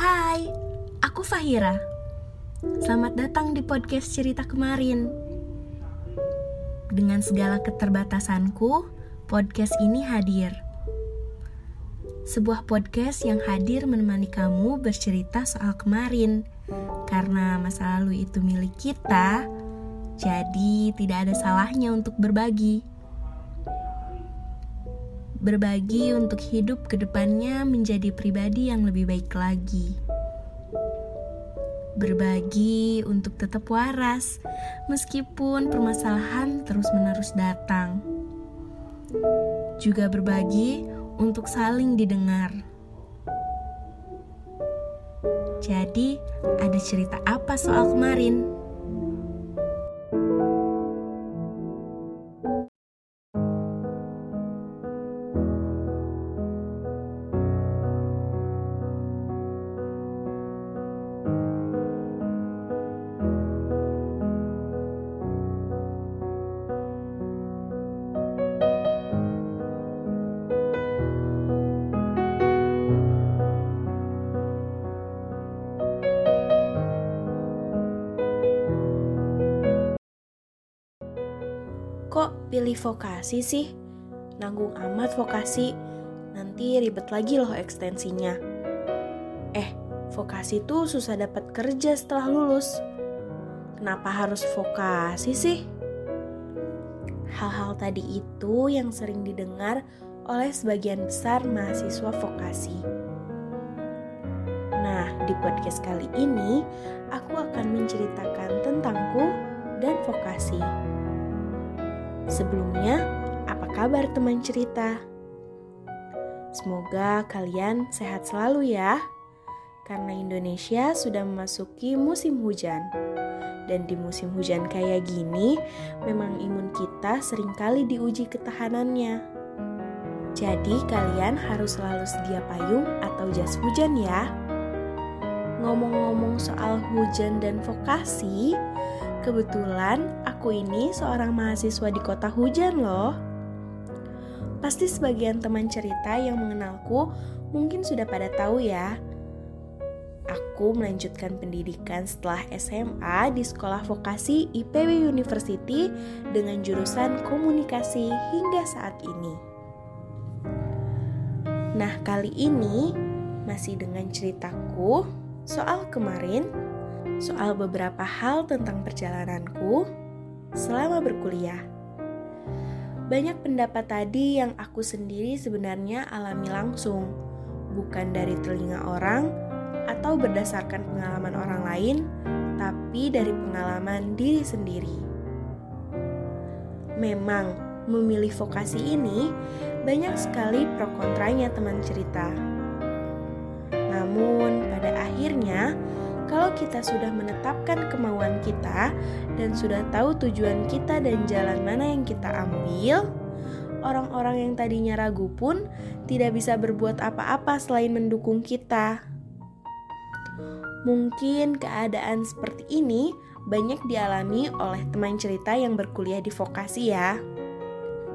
Hai, aku Fahira. Selamat datang di podcast cerita kemarin. Dengan segala keterbatasanku, podcast ini hadir. Sebuah podcast yang hadir menemani kamu bercerita soal kemarin. Karena masa lalu itu milik kita, jadi tidak ada salahnya untuk berbagi berbagi untuk hidup ke depannya menjadi pribadi yang lebih baik lagi. Berbagi untuk tetap waras, meskipun permasalahan terus-menerus datang. Juga berbagi untuk saling didengar. Jadi, ada cerita apa soal kemarin? Kok pilih vokasi sih? Nanggung amat vokasi, nanti ribet lagi loh ekstensinya. Eh, vokasi tuh susah dapat kerja setelah lulus. Kenapa harus vokasi sih? Hal-hal tadi itu yang sering didengar oleh sebagian besar mahasiswa vokasi. Nah, di podcast kali ini aku akan menceritakan tentangku dan vokasi. Sebelumnya, apa kabar teman cerita? Semoga kalian sehat selalu ya. Karena Indonesia sudah memasuki musim hujan. Dan di musim hujan kayak gini, memang imun kita sering kali diuji ketahanannya. Jadi kalian harus selalu sedia payung atau jas hujan ya. Ngomong-ngomong soal hujan dan vokasi, Kebetulan aku ini seorang mahasiswa di kota hujan loh. Pasti sebagian teman cerita yang mengenalku mungkin sudah pada tahu ya. Aku melanjutkan pendidikan setelah SMA di Sekolah Vokasi IPB University dengan jurusan komunikasi hingga saat ini. Nah, kali ini masih dengan ceritaku soal kemarin soal beberapa hal tentang perjalananku selama berkuliah. Banyak pendapat tadi yang aku sendiri sebenarnya alami langsung, bukan dari telinga orang atau berdasarkan pengalaman orang lain, tapi dari pengalaman diri sendiri. Memang, memilih vokasi ini banyak sekali pro kontranya teman cerita. Namun, pada akhirnya kalau kita sudah menetapkan kemauan kita dan sudah tahu tujuan kita dan jalan mana yang kita ambil, orang-orang yang tadinya ragu pun tidak bisa berbuat apa-apa selain mendukung kita. Mungkin keadaan seperti ini banyak dialami oleh teman cerita yang berkuliah di vokasi ya.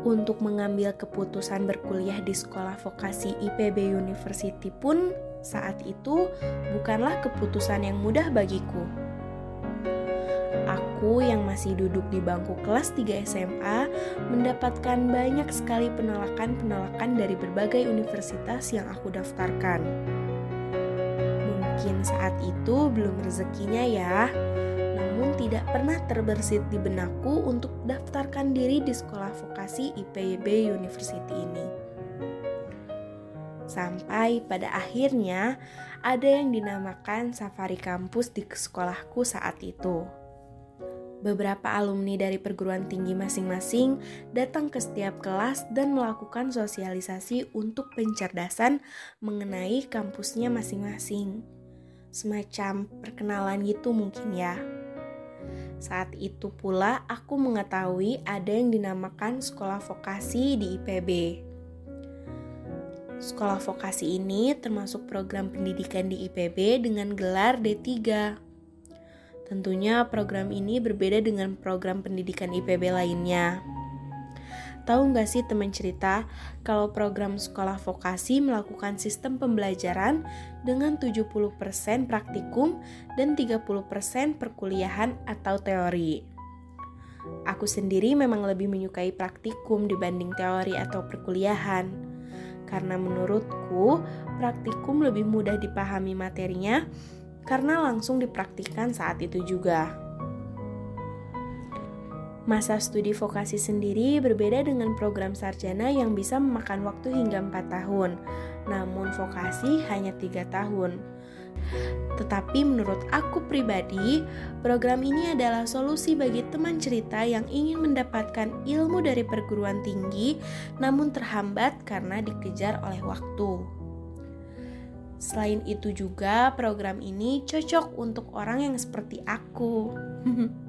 Untuk mengambil keputusan berkuliah di sekolah vokasi IPB University pun saat itu bukanlah keputusan yang mudah bagiku. Aku yang masih duduk di bangku kelas 3 SMA mendapatkan banyak sekali penolakan-penolakan dari berbagai universitas yang aku daftarkan. Mungkin saat itu belum rezekinya ya, namun tidak pernah terbersit di benakku untuk daftarkan diri di sekolah vokasi IPB University ini. Sampai pada akhirnya ada yang dinamakan safari kampus di sekolahku saat itu. Beberapa alumni dari perguruan tinggi masing-masing datang ke setiap kelas dan melakukan sosialisasi untuk pencerdasan mengenai kampusnya masing-masing. Semacam perkenalan gitu mungkin ya. Saat itu pula aku mengetahui ada yang dinamakan sekolah vokasi di IPB. Sekolah vokasi ini termasuk program pendidikan di IPB dengan gelar D3. Tentunya program ini berbeda dengan program pendidikan IPB lainnya. Tahu nggak sih teman cerita, kalau program sekolah vokasi melakukan sistem pembelajaran dengan 70% praktikum dan 30% perkuliahan atau teori. Aku sendiri memang lebih menyukai praktikum dibanding teori atau perkuliahan. Karena menurutku, praktikum lebih mudah dipahami materinya karena langsung dipraktikkan saat itu juga. Masa studi vokasi sendiri berbeda dengan program sarjana yang bisa memakan waktu hingga 4 tahun, namun vokasi hanya 3 tahun. Tetapi menurut aku pribadi, program ini adalah solusi bagi teman cerita yang ingin mendapatkan ilmu dari perguruan tinggi namun terhambat karena dikejar oleh waktu. Selain itu juga program ini cocok untuk orang yang seperti aku.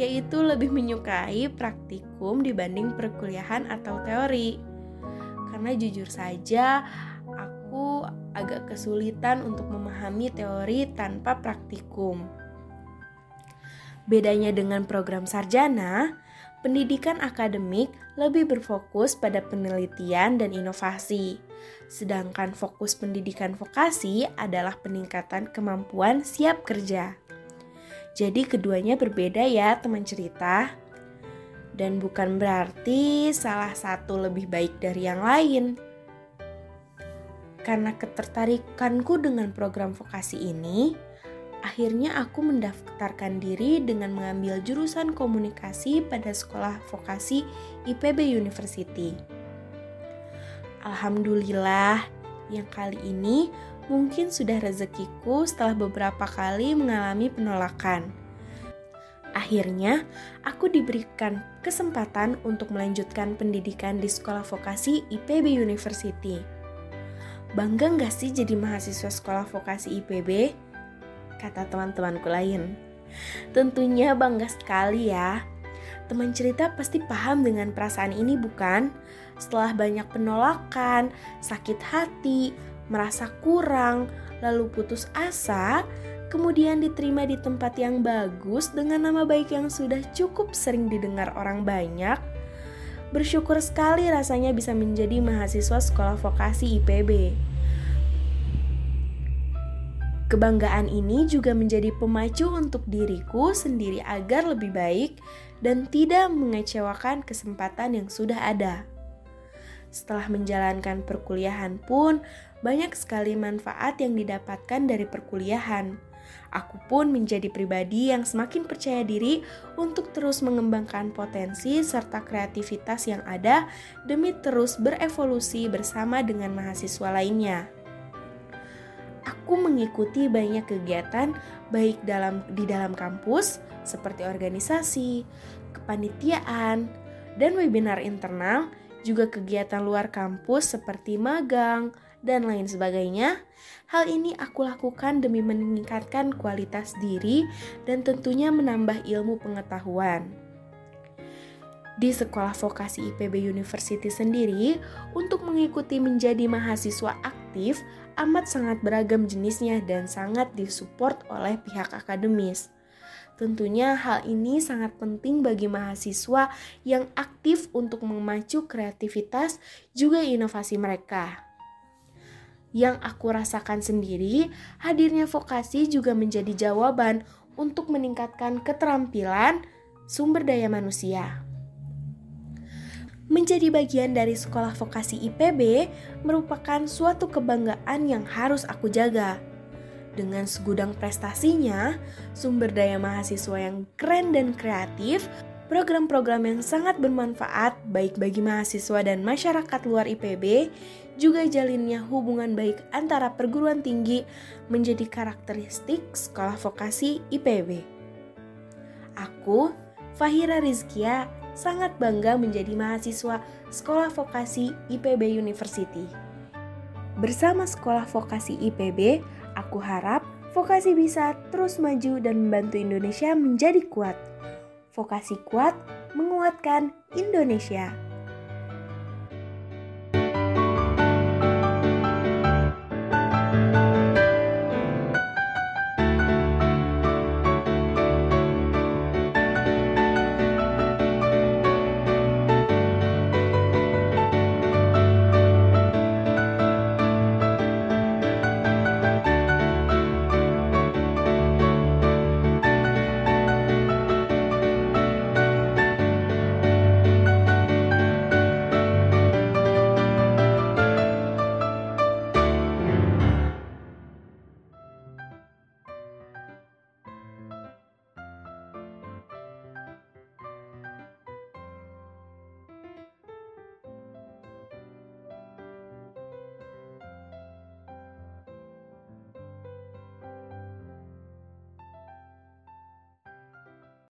yaitu lebih menyukai praktikum dibanding perkuliahan atau teori. Karena jujur saja, agak kesulitan untuk memahami teori tanpa praktikum. Bedanya dengan program sarjana, pendidikan akademik lebih berfokus pada penelitian dan inovasi. Sedangkan fokus pendidikan vokasi adalah peningkatan kemampuan siap kerja. Jadi keduanya berbeda ya teman cerita. Dan bukan berarti salah satu lebih baik dari yang lain. Karena ketertarikanku dengan program vokasi ini, akhirnya aku mendaftarkan diri dengan mengambil jurusan komunikasi pada sekolah vokasi IPB University. Alhamdulillah, yang kali ini mungkin sudah rezekiku setelah beberapa kali mengalami penolakan. Akhirnya, aku diberikan kesempatan untuk melanjutkan pendidikan di sekolah vokasi IPB University. Bangga nggak sih jadi mahasiswa sekolah vokasi IPB? Kata teman-temanku lain. Tentunya bangga sekali ya. Teman cerita pasti paham dengan perasaan ini bukan? Setelah banyak penolakan, sakit hati, merasa kurang, lalu putus asa, kemudian diterima di tempat yang bagus dengan nama baik yang sudah cukup sering didengar orang banyak. Bersyukur sekali rasanya bisa menjadi mahasiswa sekolah vokasi IPB. Kebanggaan ini juga menjadi pemacu untuk diriku sendiri agar lebih baik dan tidak mengecewakan kesempatan yang sudah ada. Setelah menjalankan perkuliahan pun, banyak sekali manfaat yang didapatkan dari perkuliahan. Aku pun menjadi pribadi yang semakin percaya diri untuk terus mengembangkan potensi serta kreativitas yang ada demi terus berevolusi bersama dengan mahasiswa lainnya. Aku mengikuti banyak kegiatan baik dalam di dalam kampus seperti organisasi, kepanitiaan, dan webinar internal juga kegiatan luar kampus seperti magang, dan lain sebagainya. Hal ini aku lakukan demi meningkatkan kualitas diri dan tentunya menambah ilmu pengetahuan. Di sekolah vokasi IPB University sendiri, untuk mengikuti menjadi mahasiswa aktif amat sangat beragam jenisnya dan sangat disupport oleh pihak akademis. Tentunya hal ini sangat penting bagi mahasiswa yang aktif untuk memacu kreativitas juga inovasi mereka. Yang aku rasakan sendiri, hadirnya vokasi juga menjadi jawaban untuk meningkatkan keterampilan sumber daya manusia. Menjadi bagian dari sekolah vokasi IPB merupakan suatu kebanggaan yang harus aku jaga dengan segudang prestasinya, sumber daya mahasiswa yang keren dan kreatif, program-program yang sangat bermanfaat baik bagi mahasiswa dan masyarakat luar IPB, juga jalinnya hubungan baik antara perguruan tinggi menjadi karakteristik sekolah vokasi IPB. Aku, Fahira Rizkia, sangat bangga menjadi mahasiswa sekolah vokasi IPB University. Bersama sekolah vokasi IPB, Aku harap vokasi bisa terus maju dan membantu Indonesia menjadi kuat. Vokasi kuat menguatkan Indonesia.